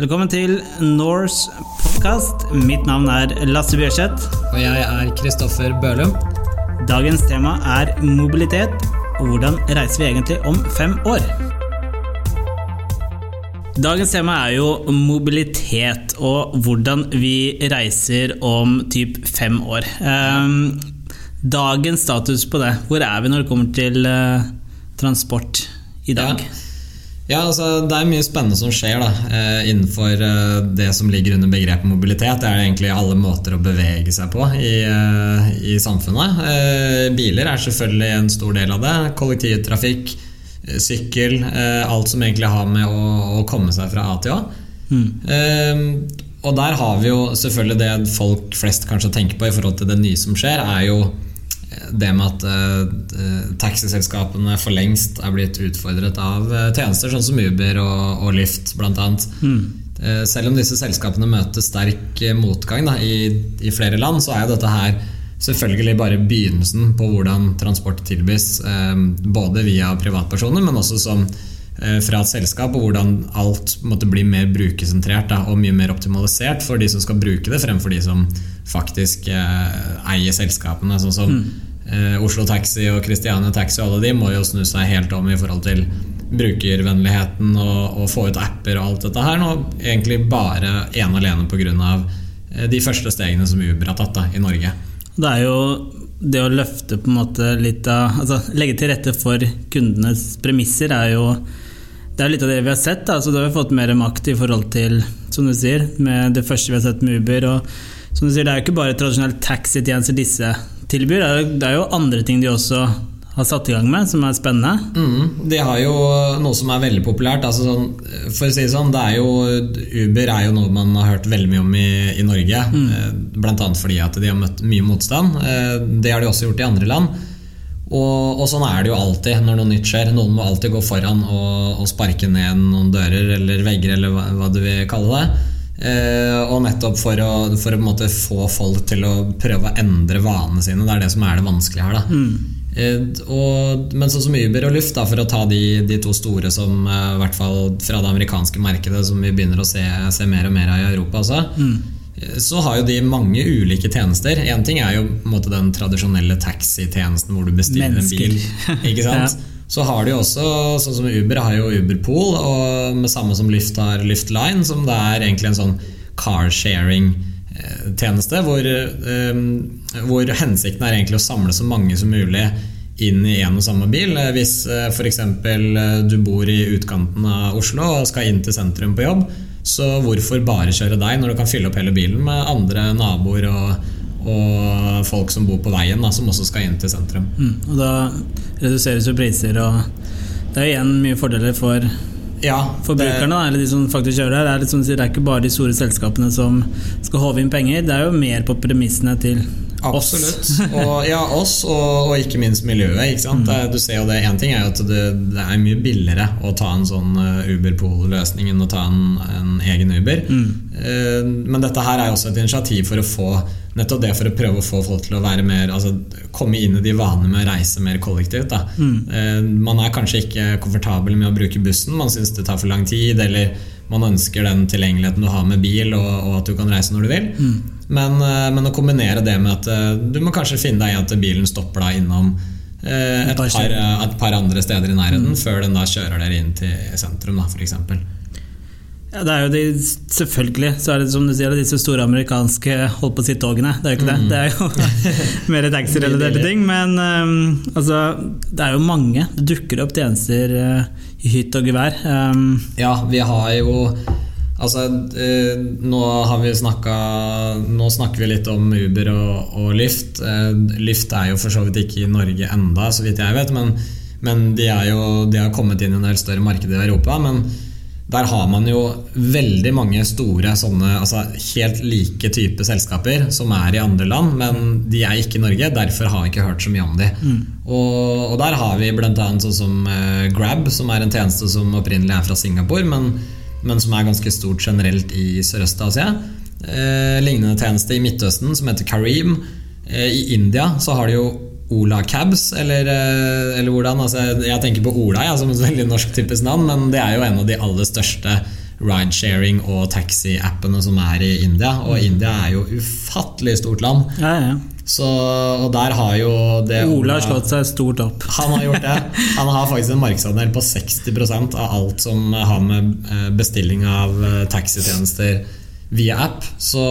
Velkommen til Norse podkast. Mitt navn er Lasse Bjørseth. Og jeg er Kristoffer Bølum. Dagens tema er mobilitet. Og hvordan reiser vi egentlig om fem år? Dagens tema er jo mobilitet og hvordan vi reiser om typ fem år. Ehm, dagens status på det, hvor er vi når det kommer til eh, transport i dag? Ja. Ja, altså Det er mye spennende som skjer da, eh, innenfor eh, det som ligger under begrepet mobilitet. Det er egentlig alle måter å bevege seg på i, eh, i samfunnet. Biler er selvfølgelig en stor del av det. Kollektivtrafikk, sykkel. alt som egentlig har med å, å komme seg fra A til A. Eh, og der har vi jo selvfølgelig det folk flest kanskje tenker på i forhold til det nye som skjer, er jo det med at uh, taxiselskapene for lengst er blitt utfordret av uh, tjenester sånn som Uber og, og Lyft bl.a. Mm. Uh, selv om disse selskapene møter sterk motgang da, i, i, flere land, så er jo dette her selvfølgelig bare begynnelsen på hvordan transport tilbys, både via privatpersoner, men også som fra et selskap, og hvordan alt måtte bli mer brukersentrert da, og mye mer optimalisert for de som skal bruke det, fremfor de som faktisk eh, eier selskapene. Sånn som mm. eh, Oslo Taxi og Christiane Taxi og alle de må jo snu seg helt om i forhold til brukervennligheten og, og få ut apper og alt dette her. Nå egentlig bare ene alene pga. Eh, de første stegene som Uber har tatt da, i Norge. Det er jo det å løfte på en måte litt av altså Legge til rette for kundenes premisser er jo det er litt av det vi har sett. Da. Så da har vi fått mer makt i forhold til, som du sier, med det første vi har sett med Uber. og som du sier, Det er jo ikke bare tradisjonelle taxitjenester disse tilbyr, det er jo andre ting de også har satt i gang med, som er spennende. Mm, de har jo noe som er veldig populært. Altså sånn, for å si det sånn, det er jo, Uber er jo noe man har hørt veldig mye om i, i Norge. Mm. Bl.a. blant annet fordi at de har møtt mye motstand. Eh, det har de også gjort i andre land. Og, og, sånn er det jo alltid når noe nytt skjer. Noen må alltid gå foran og, og sparke ned noen dører eller vegger, eller hva, hva du vil kalle det. Eh, og nettopp for å, for å få folk til å prøve å endre vanene sine. Det er det som er det vanskelige her. Mm. Eh, og, men sånn som Uber og Luft, da, for å ta de, de to store som eh, hvert fall fra det amerikanske markedet, som vi begynner å se, se mer og mer av i Europa også, mm. Eh, så har jo de mange ulike tjenester. Én ting er jo måte, den tradisjonelle taxitjenesten hvor du bestiller Mennesker. en bil. Ikke sant? ja. Så har de også, sånn som Uber har jo Uberpool, og med samme som Lyft har Lyftline, som det er egentlig en sånn carsharing-tjeneste, hvor, um, hvor hensikten er egentlig å samle så mange som mulig inn i en og samme bil. Hvis uh, f.eks. du bor i utkanten av Oslo og skal inn til sentrum på jobb, så hvorfor bare kjøre deg når du kan fylle opp hele bilen med andre naboer og og folk som bor på veien, da, som også skal inn til sentrum. Mm, og da reduseres jo priser, og det er igjen mye fordeler for ja, forbrukerne, det, eller de som faktisk kjører her. Det er, liksom, det er ikke bare de store selskapene som skal håve inn penger, det er jo mer på premissene til Absolutt. Og, ja, oss, og, og, ikke minst miljøet. Ikke sant? Mm. Du ser jo det, Én ting er jo at det, det, er mye billigere å ta en sånn eh, Uber-Pool-løsning enn å ta en, en egen Uber. Mm. Uh, men dette her er jo også et initiativ for å få nettopp det for å prøve å få folk til å være mer altså, komme inn i de vanene med å reise mer kollektivt. Mm. Uh, man er kanskje ikke komfortabel med å bruke bussen, man syns det tar for lang tid. eller man ønsker den tilgjengeligheten du har med bil, og, og at du kan reise når du vil. Mm. Men, uh, men, å kombinere det med at uh, du må kanskje finne deg i at bilen stopper deg innom et par, et, par, andre steder i nærheten mm. før den da kjører dere inn til sentrum, da, f.eks. Ja, det er jo de, selvfølgelig så er det som du sier, disse store amerikanske holdt på å si togene. Det er jo ikke det. Mm. Det er jo mer taxirelaterte ting. Men um, altså, det er jo mange. Det dukker opp tjenester uh, i hytt og gevær. Um, ja, vi har jo Altså, uh, nå har vi snakka Nå snakker vi litt om Uber og, og Lyft. Uh, Lyft er jo for så vidt ikke i Norge enda, så vidt jeg vet. Men, men de, jo, de har kommet inn i en del større marked i Europa. men der har man jo veldig mange store sånne altså helt like type selskaper som er i andre land, men de er ikke i Norge. Derfor har vi ikke hørt så mye om de. Mm. Og, og, der har vi bl.a. sånn som uh, Grab, som er en tjeneste som opprinnelig er fra Singapore, men, men som er ganske stort generelt i Sørøst-Asia. Eh, lignende tjeneste i Midtøsten som heter Kareem. Eh, I India så har de jo Ola Cabs, eller, eh, eller hvordan? Altså, jeg tenker på Ola ja, som et veldig norsk typisk navn, men det er jo en av de aller største ridesharing og taxi-appene som er i India. Og India er jo ufattelig stort land. Ja, ja. Så, og der har jo det Ola har slått seg stort opp. Han har gjort det. Han har faktisk en markedsandel på 60% av alt som har med eh, bestilling av eh, taxitjenester via app. Så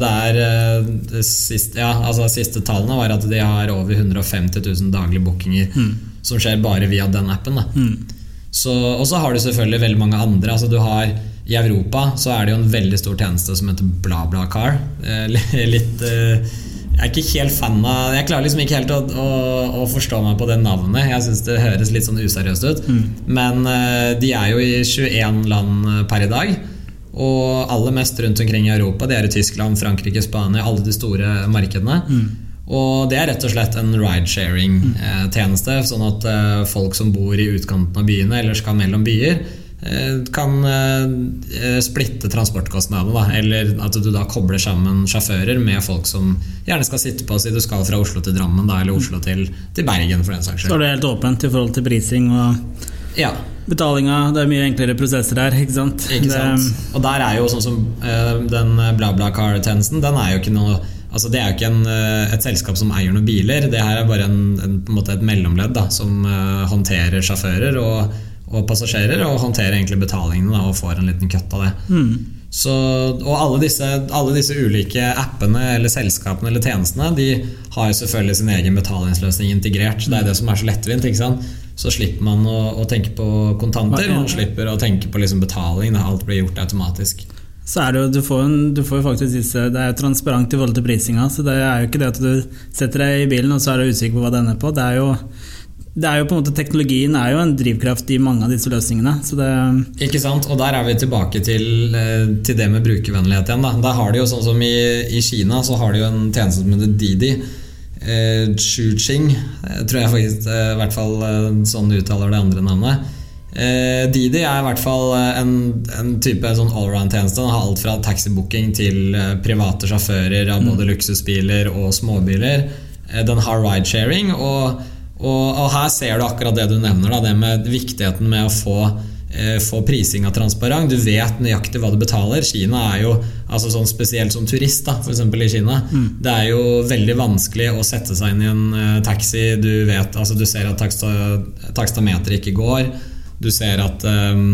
det er eh, det siste, ja, altså siste tallene var at de har over 150 000 daglige bookinger Mm. som skjer bare via den appen. Da. Så, og så har du selvfølgelig veldig mange andre. Altså du har I Europa så er det jo en veldig stor tjeneste som heter BlaBlaCar. Eh, litt eh, Jeg er ikke helt fan av Jeg klarer liksom ikke helt å, å, å forstå meg på det navnet. Jeg syns det høres litt sånn useriøst ut. Men eh, de er jo i 21 land per i dag. Og aller mest rundt omkring i Europa. Det er i Tyskland, Frankrike, Spania, alle de store markedene. Og det er rett og slett en ridesharing-tjeneste, sånn at eh, folk som bor i utkanten av byene eller skal mellom byer, eh, kan eh, splitte transportkostnadene. Eller at du da kobler sammen sjåfører med folk som gjerne skal sitte på si du skal fra Oslo til Drammen da, eller Oslo til, til Bergen. for den saks Så er det helt åpent i forhold til prising og Ja, betalinga. Det er mye enklere prosesser der. ikke sant? Ikke sant? Og der er jo sånn som uh, den BlaBlaCar-tjenesten, den er jo ikke noe Altså Det er jo ikke en, eh, et selskap som eier noen biler, det her er bare en, en, et mellomledd da, som uh, håndterer sjåfører og, og passasjerer, og håndterer egentlig betalingene da, og får en liten kutt av det. Mm. Så, og alle disse, alle disse ulike appene eller selskapene eller tjenestene De har jo selvfølgelig sin egen betalingsløsning integrert. Det er det som er så lettvint. ikke sant? Så slipper man å, å tenke på kontanter. Man slipper å tenke på liksom betaling. da Alt blir gjort automatisk. Så er det jo, du får, en, du får jo faktisk disse Det er jo transparent i forhold til prisinga, så det er jo ikke det at du setter deg i bilen og så er du usikker på hva det ender på. Det er jo, det er jo på en måte Teknologien er jo en drivkraft i mange av disse løsningene. Så det, Ikke sant? Og der er vi tilbake til, eh, til det med brukervennlighet igjen. Da. Der har de jo sånn som i, i Kina, så har de jo en tjeneste som heter Didi. Eh, Chuching, eh, tror jeg faktisk eh, i hvert fall eh, sånn uttaler det andre navnet. Eh, Didi er i hvert fall en, en type sånn allround-tjeneste. Den har alt fra taxibooking til private sjåfører av både luksusbiler og småbiler. Eh, Den har ridesharing, og, og, og her ser du akkurat det du nevner. Da, det med viktigheten med å få eh, få prisinga transparent. Du vet nøyaktig hva du betaler. Kina er jo altså sånn spesielt som turist, da, f.eks. i Kina. Det er jo veldig vanskelig å sette seg inn i en eh, taxi. Du vet, altså du ser at taksta, takstameteret ikke går. Du ser at eh,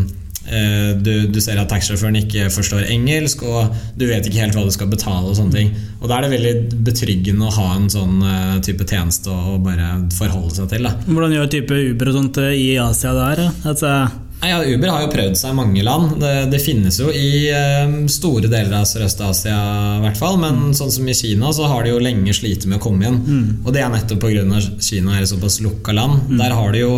du, du ser at taxisjåføren ikke forstår engelsk, og du vet ikke helt hva du skal betale. og sånne ting Og Da er det veldig betryggende å ha en sånn type tjeneste å bare forholde seg til. da hvordan gjør type Uber og sånt i Asia der? ja? Altså, ja, Uber har jo prøvd seg i mange land. Det, det finnes jo i eh, store deler av Sørøst-Asia, hvert fall. Men sånn som i Kina så har de jo lenge slitt med å komme inn. Og det er nettopp pga. Kina er et såpass lukka land. Der har de jo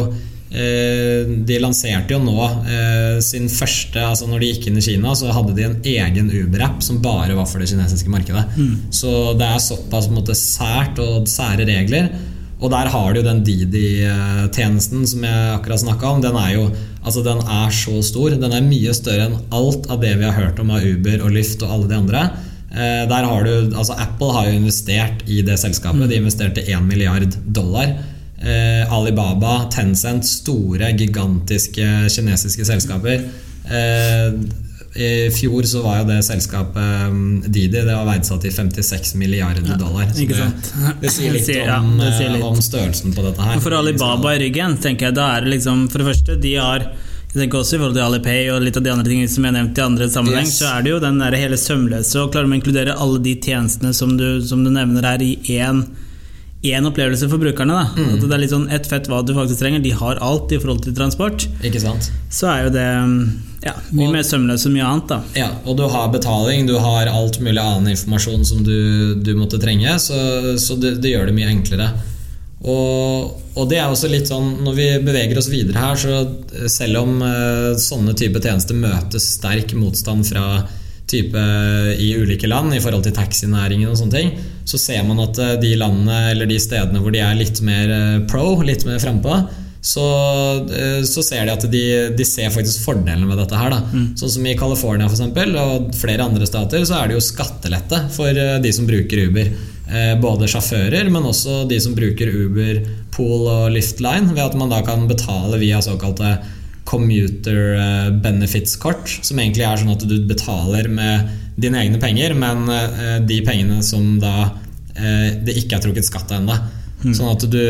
eh, De lanserte jo nå eh, sin første Altså når de gikk inn i Kina, så hadde de en egen Uber-app som bare var for det kinesiske markedet. Så det er såpass måte sært og sære regler. Og der har du jo den Didi-tjenesten som jeg akkurat snakka om. Den er jo altså den er så stor. Den er mye større enn alt av det vi har hørt om av Uber og Lyft og alle de andre. Eh, der har du, altså Apple har jo investert i det selskapet. De investerte 1 milliard dollar. Eh, Alibaba, Tencent, store, gigantiske kinesiske selskaper. Eh, I fjor så var jo det selskapet mm, Didi Det var verdsatt til 56 milliarder dollar. Ikke det, sant? det sier litt Sier- ja, om, det sier litt. om størrelsen på dette her. Og for Alibaba i ryggen, tenker jeg, da er det liksom For det første, de har jeg tenker også i forhold til Alipay og litt av de andre tingene som jeg har nevnt i andre sammenheng, Yes. så er det jo den der hele sømløse, og klarer man å inkludere alle de tjenestene som du, som du nevner her, i én én opplevelse for brukerne. da Mm. At det er litt sånn ett fett hva du faktisk trenger. De har alt i forhold til transport. Ikke sant? Så er jo det ja, mye Og- mer sømløst enn mye annet. da Ja, og du har betaling, du har alt mulig annen informasjon som du, du måtte trenge, så, så det, det gjør det mye enklere. Og, og det er også litt sånn Når vi beveger oss videre her, så eh, selv om eh, sånne type tjenester møter sterk motstand fra type i ulike land i forhold til taxinæringen og sånne ting, så ser man at eh, de landene eller de stedene hvor de er litt mer eh, pro, litt mer frampå, så, eh, så ser de at de, de ser faktisk fordelene med dette her. Da. Sånn som i California for eksempel, og flere andre stater, så er det jo skattelette for eh, de som bruker Uber. Eh, Både sjåfører, men også de som bruker Uber, Pool og Liftline, ved at man da kan betale via såkalte commuter eh, benefits-kort, som egentlig er sånn at du betaler med dine egne penger, men eh, de pengene som da det ikke er trukket skatt av ennå. Mm. Sånn at du,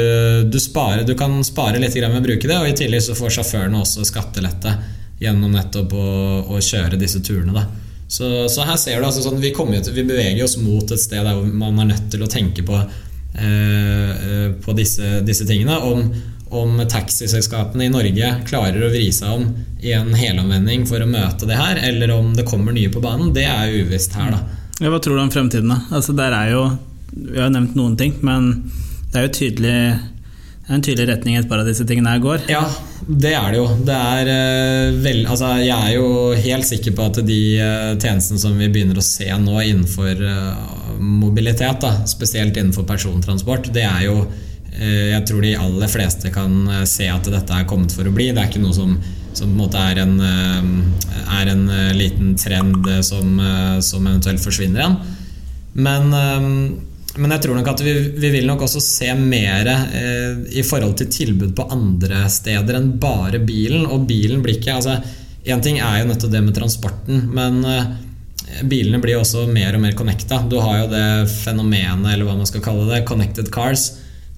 du, sparer, du, kan spare litt med å bruke det, og i tillegg så får sjåførene også skattelette gjennom nettopp å, å kjøre disse turene. Da. Så, så, her ser du altså sånn, vi, til, vi, beveger oss mot et sted der man er nødt til å tenke på, eh, på disse, disse, tingene. Om, om taxiselskapene i Norge klarer å vri seg om i en helomvending for å møte det her, eller om det kommer nye på banen, det er uvisst her, da. Ja, hva tror du om fremtiden, da? Altså, der er jo, vi har nevnt noen ting, men det er jo tydelig det er en tydelig retning et par av disse tingene her går. Ja, det er det jo. Det er, uh, vel, altså, jeg er jo helt sikker på at de uh, tjenestene som vi begynner å se nå innenfor uh, mobilitet, da, spesielt innenfor persontransport, det er jo jeg tror de aller fleste kan eh, se at dette er kommet for å bli. Det er ikke noe som, som på en måte er en, eh, er en eh, liten trend som, som, eventuelt forsvinner igjen. Men, men jeg tror nok at vi, vi vil nok også se mer i forhold til tilbud på andre steder enn bare bilen. Og bilen blir ikke altså, Én ting er jo nettopp det med transporten, men bilene blir også mer og mer connecta. Du har jo det fenomenet, eller hva man skal kalle det, connected cars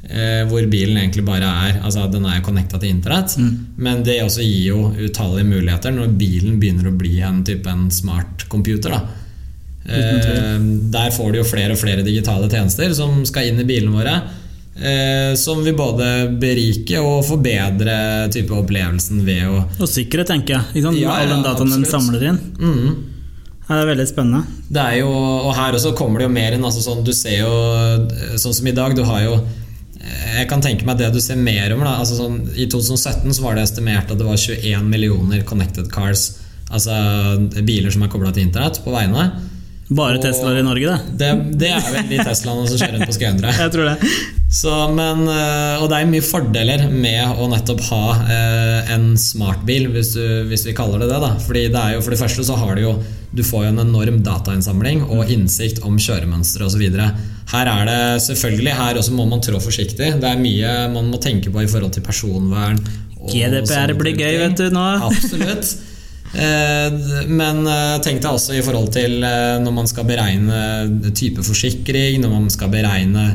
Eh, hvor bilen egentlig bare er Altså Den er connecta til internett, mm. men det også gir jo utallige muligheter når bilen begynner å bli en type en smart computer. Da. Eh, der får du jo flere og flere digitale tjenester som skal inn i bilene våre. Eh, som vil både berike og forbedre type opplevelsen ved å Og sikkerhet, tenker jeg. Ikke Ja, All den dataen den samler inn. Mm. Det er veldig spennende. Det er jo, og her også kommer det jo mer inn. Altså sånn, du ser jo, sånn som i dag, du har jo jeg kan tenke meg det du ser mer om. Altså sånn, I 2017 så var det estimert at det var 21 millioner connected cars. Altså biler som er kobla til internett på veiene. Bare Teslaer i Norge, da? det. Det, er vel de Teslaene som kjører rundt på Skøyen, Jeg tror det. Så, men, eh, og det er mye fordeler med å nettopp ha eh, en smartbil, hvis, du, hvis vi kaller det det. da Fordi det er jo, For det første så har du jo Du får jo en enorm datainnsamling og innsikt om kjøremønstre osv. Her er det selvfølgelig Her også må man trå forsiktig. Det er mye man må tenke på i forhold til personvern. GDPR blir gøy, vet du nå. Absolutt. Eh, men eh, tenk deg også i forhold til eh, når man skal beregne type forsikring, når man skal beregne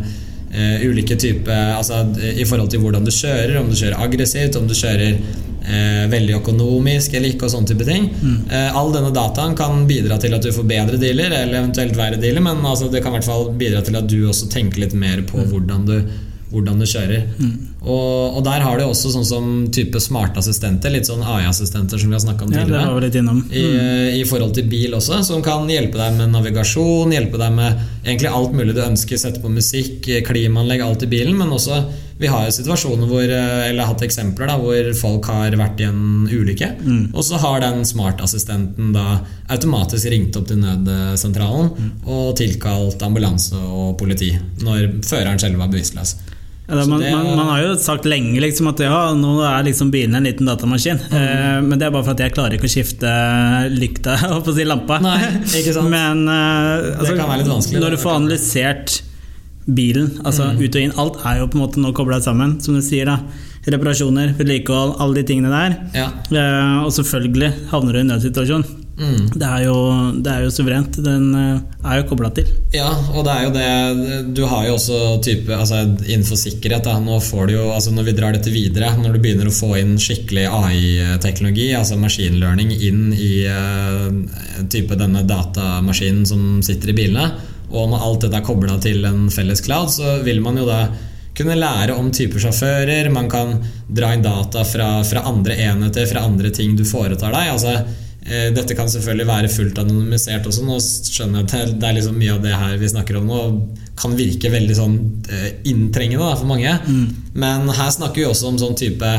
ulike typer altså, I forhold til hvordan du kjører, om du kjører aggressivt, om du kjører eh, veldig økonomisk eller ikke, og sånne type ting. Mm. Eh, all denne dataen kan bidra til at du får bedre dealer, eller eventuelt verre dealer, men altså, det kan i hvert fall bidra til at du også tenker litt mer på mm. hvordan du hvordan du kjører. Mm. Og, og, der har du også sånn som type smarte assistenter, litt sånn AI-assistenter som vi har snakka om tidligere. Ja, det var vi mm. I, I, forhold til bil også, som kan hjelpe deg med navigasjon, hjelpe deg med egentlig alt mulig du ønsker. Sette på musikk, klimaanlegg, alt i bilen. Men også vi har jo situasjoner hvor, eller hatt eksempler da, hvor folk har vært i en ulykke. Mm. Og så har den smartassistenten da automatisk ringt opp til nødsentralen mm. og tilkalt ambulanse og politi når føreren selv var bevisstløs. Ja, man, er, man, man, har jo sagt lenge liksom at ja, nå er liksom bilen en liten datamaskin. Mm. Eh, men det er bare for at jeg klarer ikke å skifte lykta og si lampa. Nei, ikke sant? Men eh, altså, det kan være litt vanskelig. Når du får analysert bilen, altså mm. ut og inn, alt er jo på en måte nå kobla sammen, som du sier. da Reparasjoner, vedlikehold, alle de tingene der. Ja. Eh, og selvfølgelig havner du i en nødsituasjon. Mm. Det, er jo, det, er jo, suverent. Den eh, er jo kobla til. Ja, og det er jo det Du har jo også type altså Innenfor sikkerhet, da, nå får du jo, altså når vi drar dette videre, når du begynner å få inn skikkelig AI-teknologi, altså machine learning, inn i uh, type denne datamaskinen som sitter i bilene, og når alt dette er kobla til en felles cloud, så vil man jo da kunne lære om typer sjåfører, man kan dra inn data fra, fra andre enheter, fra andre ting du foretar deg. altså dette kan selvfølgelig være fullt anonymisert også. Nå skjønner jeg at det er liksom mye av det her vi snakker om nå kan virke veldig sånn eh, inntrengende for mange. Mm. Men her snakker vi også om sånn type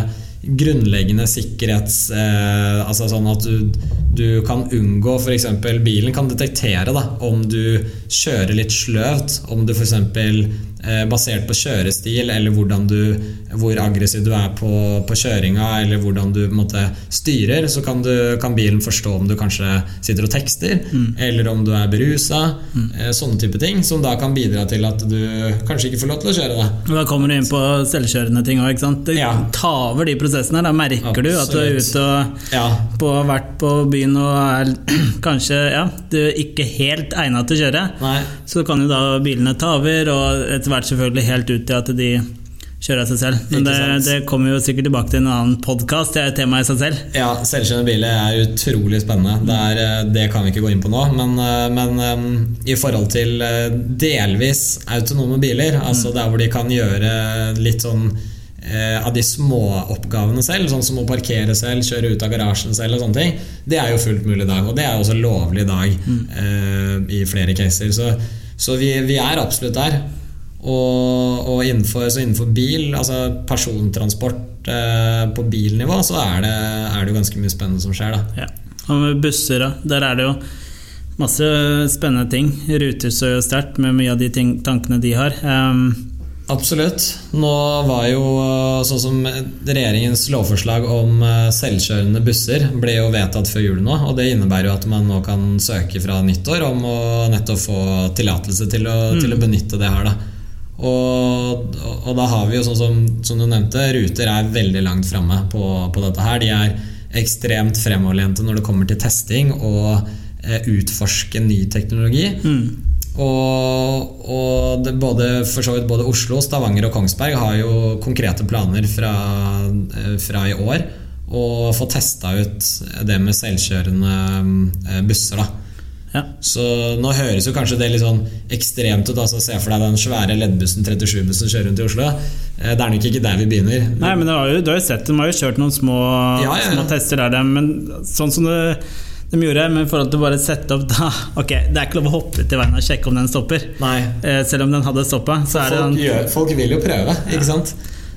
grunnleggende sikkerhets eh, Altså sånn at du, du kan unngå f.eks. bilen kan detektere da, om du kjører litt sløvt, om du f.eks. eh, basert på kjørestil eller du, hvor aggressiv du er på, på kjøringa, eller hvordan du måte, styrer, så kan, du, kan, bilen forstå om du kanskje sitter og tekster, mm. eller om du er berusa. Mm. Eh, sånne type ting, som da kan bidra til at du kanskje ikke får lov til å kjøre. Da, da kommer du inn på selvkjørende ting òg. Det ja. tar over de prosessene. Da merker Absolutt. du at du er ute og ja. på, vært på byen og er kanskje ja, du er ikke helt egnet til å kjøre. Nei. Så kan jo da bilene ta over, og etter hvert selvfølgelig helt ut til at de kjører av seg selv. Men det, det, kommer jo sikkert tilbake til en annen podkast. Det er et tema i seg selv. Ja, selvkjørende biler er utrolig spennende. Det, er, eh, det, kan vi ikke gå inn på nå. Men, eh, men um, i forhold til delvis autonome biler, altså der hvor de kan gjøre litt sånn av de småoppgavene selv, sånn som å parkere selv, kjøre ut av garasjen selv og sånne ting, det er jo fullt mulig i dag. Og det er jo også lovlig i dag mm. eh, i flere caser. Så, så vi, vi, er absolutt der. Og, og innenfor, innenfor, bil, altså persontransport eh, på bilnivå, så er det, er det, jo ganske mye spennende som skjer. Da. Ja. Og med busser, da. Der er det jo masse spennende ting. Ruter står jo sterkt med mye av de ting, tankene de har. Um, Absolutt. Nå var jo sånn som regjeringens lovforslag om eh, selvkjørende busser ble jo vedtatt før jul nå. Og det innebærer jo at man nå kan søke fra nyttår om å nettopp få tillatelse til, mm. til, å benytte det her. da og, og, da har vi jo sånn som, som, du nevnte, Ruter er veldig langt framme på, på, dette her. De er ekstremt fremoverlente når det kommer til testing og eh, utforske ny teknologi. Mm. Og, og det, både, vidt både Oslo, Stavanger og Kongsberg har jo konkrete planer fra, eh, fra i år å få testa ut det med selvkjørende eh, busser. da ja. Så nå høres jo kanskje det litt sånn ekstremt ut. Altså Se for deg den svære leddbussen 37-bussen kjører rundt i Oslo. Eh, det er nok ikke der vi begynner. Nei, men jo, du har jo sett De har jo kjørt noen små, ja, ja, små tester der, men sånn som det de gjorde, men i forhold til bare sette opp da Ok, det er ikke lov å hoppe til veien og sjekke om den stopper. Nei. Eh, selv om den hadde stoppa. Folk, folk, vil jo prøve, ikke sant?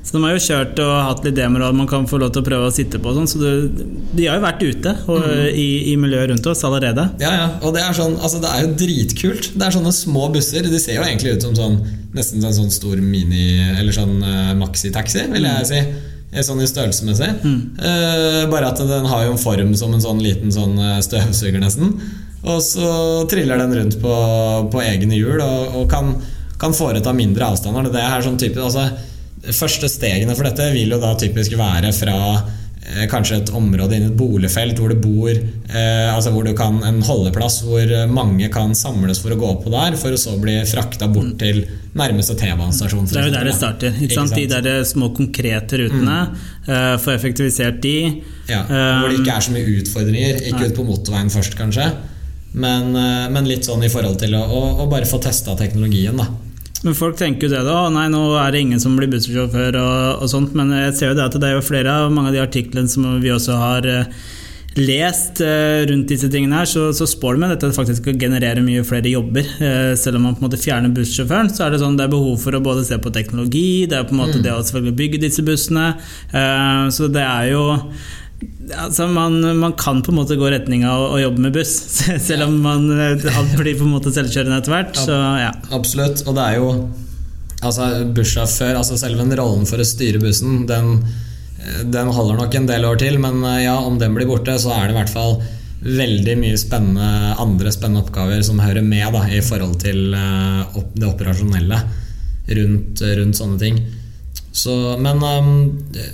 Så de har jo kjørt og hatt litt demoer man kan få lov til å prøve å sitte på. Sånn, så det, de har jo vært ute og, mm. i, i, miljøet rundt oss allerede. Ja, ja, og det er, sånn, altså det er jo dritkult. Det er sånne små busser. De ser jo egentlig ut som sånn, nesten en sånn stor mini- eller sånn uh, maxitaxi, vil jeg mm. si. Sånn i størrelsesmessig. Mm. Uh, bare at den har jo en form som en sånn liten sånn eh, støvsuger, nesten. Og så triller den rundt på, på egne hjul og, og kan, kan foreta mindre avstander. Det er sånn type, altså første stegene for dette vil jo da typisk være fra eh, kanskje et område innen et boligfelt hvor det bor eh, Altså hvor du kan en holdeplass hvor mange kan samles for å gå på der, for å så bli frakta bort til nærmeste T-banestasjon. Det er jo der det starter. Ikke sant? De der små konkrete rutene. Mm. Eh, Få effektivisert de. Ja, hvor det ikke er så mye utfordringer. Ikke ut på motorveien først, kanskje. Men, men, litt sånn i forhold til å, å, å bare få testa teknologien, da. Men Folk tenker jo det da, nei nå er det ingen som blir bussjåfør og, og, sånt, men jeg ser jo det at det er jo flere av mange av de artiklene som vi også har uh, lest uh, rundt disse tingene her, så, så spår det med dette faktisk å generere mye flere jobber. Uh, selv om man på en måte fjerner bussjåføren, så er det sånn det er behov for å både se på teknologi, det er på en måte mm. det å selvfølgelig bygge disse bussene. så det er jo Altså man, man, kan på en måte gå retning av å jobbe med buss, selv om man eh, blir på en måte selvkjørende etter hvert. Så, ja. Absolutt. Og det er jo altså bussjåfør, altså selve rollen for å styre bussen, den, eh, den, holder nok en del år til. Men eh, ja, om den blir borte, så er det i hvert fall veldig mye spennende, andre spennende oppgaver som hører med da, i forhold til det operasjonelle rundt, rundt sånne ting. Så, men, um,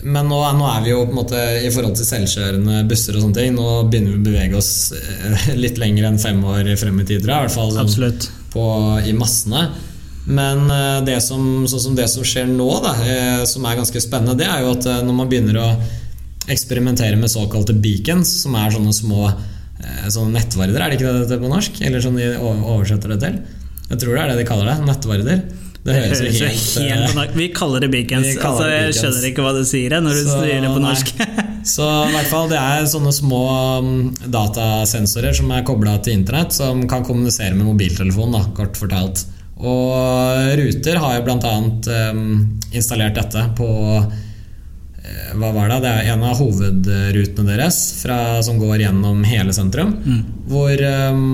men nå, nå, er vi jo på en måte i forhold til selvkjørende busser og sånne ting Nå begynner vi å bevege oss eh, litt lenger enn fem år frem i tid, I hvert fall sånn, på, i massene. Men eh, det som, sånn som det som skjer nå, da, eh, som er ganske spennende, det er jo at når man begynner å eksperimentere med såkalte beacons, som er sånne små sånne nettvarder, er det ikke det på norsk? Eller sånn de oversetter det til? Jeg tror det er det de kaller det. Nettvarder. Det høres jo helt, helt norsk Vi kaller det beacons. Altså, jeg beacons. skjønner ikke hva du sier når du så, sier det på norsk. så i hvert fall det er sånne små um, datasensorer som er kobla til internett, som kan kommunisere med mobiltelefonen, da, kort fortalt. Og Ruter har jo bl.a. Um, installert dette på uh, hva var det? Det er en av hovedrutene deres fra, som går gjennom hele sentrum. Mm. Hvor um,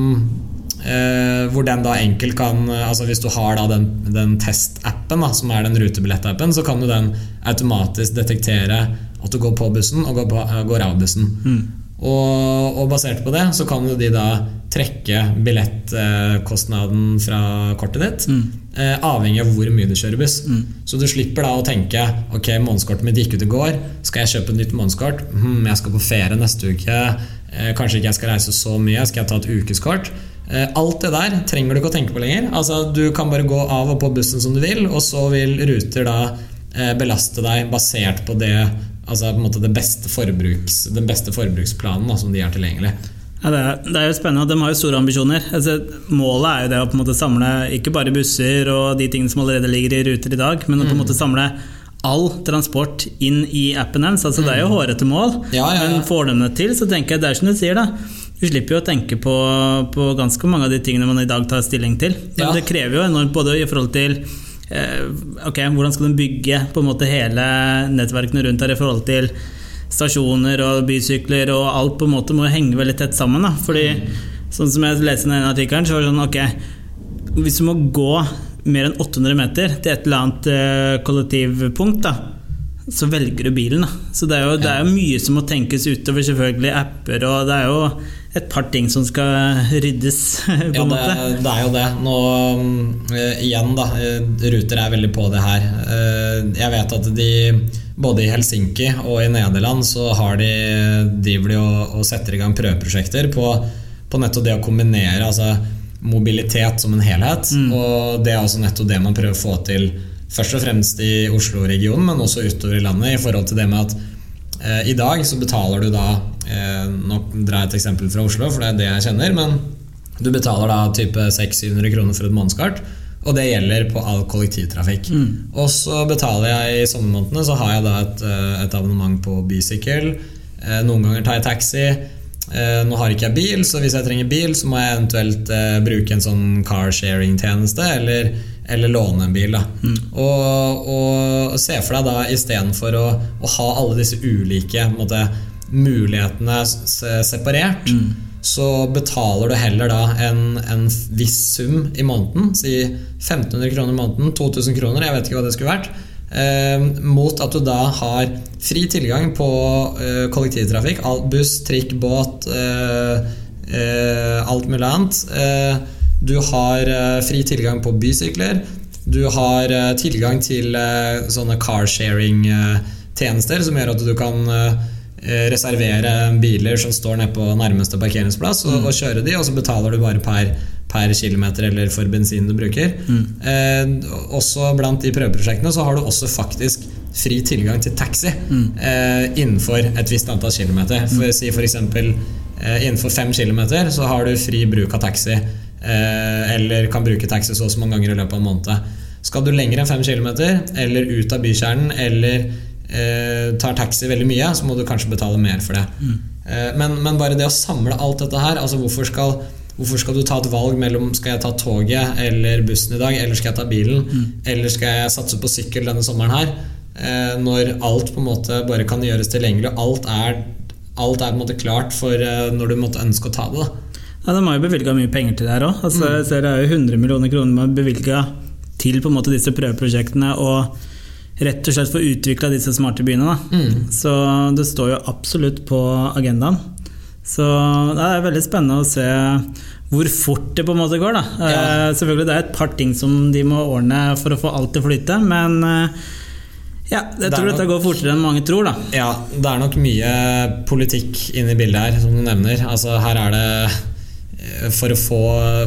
Eh, hvor den da enkelt kan altså Hvis du har da den, den testappen, som er den rutebillettappen, så kan du den automatisk detektere at du går på bussen og går, på, går av bussen. Mm. Og, og, basert på det så kan jo de da trekke billettkostnaden fra kortet ditt. Mm. Eh, avhengig av hvor mye du kjører buss. Mm. Så du slipper da å tenke Ok, månedskortet mitt gikk ut i går. Skal jeg kjøpe et nytt månedskort? Hm, jeg skal på ferie neste uke. Eh, kanskje ikke jeg skal reise så mye. Skal jeg ta et ukeskort? Eh, alt det der trenger du ikke å tenke på lenger. Altså, du kan bare gå av og på bussen som du vil, og så vil Ruter da eh, belaste deg basert på det altså på en måte beste forbruks, den beste forbruksplanen da, som de har tilgjengelig. Ja, det, er, det, er, jo spennende, de har jo store ambisjoner. Altså, målet er jo det å på en måte samle ikke bare busser og de tingene som allerede ligger i ruter i dag, men å på en mm. måte samle all transport inn i appen deres. Altså, Det er jo mm. hårete mål, ja, ja, ja. men får de det til, så tenker jeg det er som du sier, da. Du slipper jo å tenke på, på, ganske mange av de tingene man i dag tar stilling til. Men det krever jo enormt både i forhold til Eh, okay, hvordan skal du bygge på en måte hele nettverkene rundt her i forhold til stasjoner og bysykler og alt på en måte må henge veldig tett sammen. Da. Fordi sånn som jeg leste i den artikkelen, så var det sånn ok Hvis du må gå mer enn 800 meter til et eller annet eh, kollektivpunkt, da, så velger du bilen. Da. Så det er, jo, det er jo mye som må tenkes utover, selvfølgelig apper og det er jo et par ting som skal ryddes. på en ja, måte. Det, det, er jo det. Nå uh, igjen, da. Eh, Ruter er veldig på det her. Uh, jeg vet at de både i Helsinki og i Nederland så har de, driver de og, og setter i gang prøveprosjekter på, på nettopp det å kombinere altså mobilitet som en helhet. Mm. Og det er også nettopp det man prøver å få til først og fremst i Oslo-regionen, men også utover i landet, i forhold til det med at Eh, I dag så betaler du da eh, Nå drar jeg et eksempel fra Oslo, for det er det jeg kjenner. Men du betaler da type 600-700 kroner for et månedskart. Og det gjelder på all kollektivtrafikk. Mm. Og så betaler jeg i sommermånedene så har jeg da et, eh, et abonnement på bysykkel. Noen ganger tar jeg taxi. Nå har ikke jeg bil, så hvis jeg trenger bil, så må jeg eventuelt bruke en sånn carsharing-tjeneste. Eller eller låne en bil. Mm. Og, og, se for deg da istedenfor å, å ha alle disse ulike måte, mulighetene separert, mm. så betaler du heller da en, en, viss sum i måneden. Si 1500 kroner i måneden, 2000 kroner, jeg vet ikke hva det skulle vært. Eh, mot at du da har fri tilgang på eh, kollektivtrafikk. Buss, trikk, båt, eh, eh alt mulig annet eh, du har fri tilgang på bysykler. Du har tilgang til sånne carsharing-tjenester som gjør at du kan reservere biler som står nede på nærmeste parkeringsplass, og, mm. og, kjøre de, og så betaler du bare per, per kilometer eller for bensin du bruker. Mm. Eh, også blant de prøveprosjektene så har du også faktisk fri tilgang til taxi mm. eh, innenfor et visst antall kilometer. For, mm. si eksempel, eh, innenfor fem kilometer så har du fri bruk av taxi Eh, eller kan bruke taxi så og så mange ganger i løpet av en måned. Skal du lenger enn 5 km, eller ut av bykjernen, eller eh, tar taxi veldig mye, så må du kanskje betale mer for det. Mm. Eh, men, men, bare det å samle alt dette her altså hvorfor skal, hvorfor skal du ta et valg mellom skal jeg ta toget eller bussen i dag, eller skal jeg ta bilen, mm. eller skal jeg satse på sykkel denne sommeren her? Eh, når alt på en måte bare kan gjøres tilgjengelig, alt er, alt er på en måte klart for eh, når du måtte ønske å ta det. da ja, De har jo bevilga mye penger til det her òg. Altså, mm. Det er jo 100 millioner kroner man bevilga til på en måte disse prøveprosjektene. og rett og slett få utvikla disse smarte byene. Mm. Så det står jo absolutt på agendaen. Så det er veldig spennende å se hvor fort det på en måte går. Da. Ja. Eh, selvfølgelig det er et par ting som de må ordne for å få alt til å flyte, men eh, ja, jeg tror nok, dette går fortere enn mange tror. Da. Ja, det er nok mye politikk inne i bildet her, som du nevner. Altså, her er det for å få,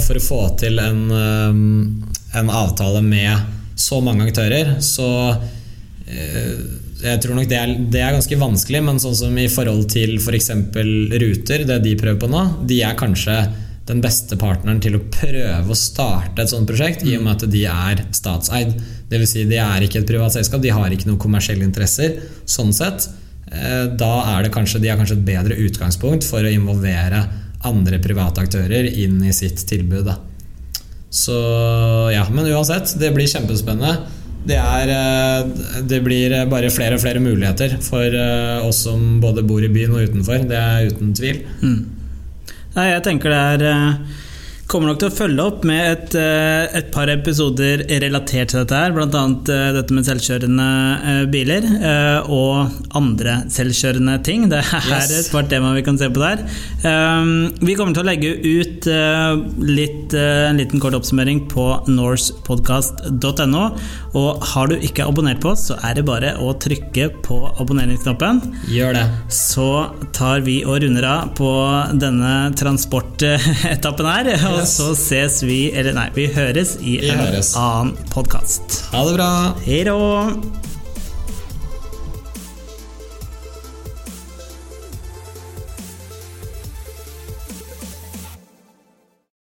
for å få til en, um, en, avtale med så mange aktører, så eh, jeg tror nok det er, det er, ganske vanskelig, men sånn som i forhold til f.eks. For Ruter, det de prøver på nå, de er kanskje den beste partneren til å prøve å starte et sånt prosjekt, i og med at de er statseid. Dvs. Si de er ikke et privat selskap, de har ikke noen kommersielle interesser. Sånn sett, eh, da er det kanskje, de har kanskje et bedre utgangspunkt for å involvere andre private aktører inn i sitt tilbud. Da. Så ja, Men uansett, det blir kjempespennende. Det, er, eh, det blir bare flere og flere muligheter for eh, oss som både bor i byen og utenfor. Det er uten tvil. Mm. Nei, jeg tenker det er eh, kommer nok til å følge opp med et, eh, et par episoder relatert til dette her, bl.a. dette med selvkjørende eh, biler eh, og andre selvkjørende ting. Det er yes. et par tema vi kan se på der. Vi kommer til å legge ut litt, en liten kort oppsummering på norsepodcast.no. Og har du ikke abonnert på oss, så er det bare å trykke på abonneringsknappen. Gjør det. Så tar vi og runder av på denne transportetappen her. Og så ses vi, eller nei, vi høres i vi en høres. annen podkast. Ha det bra. Hei då.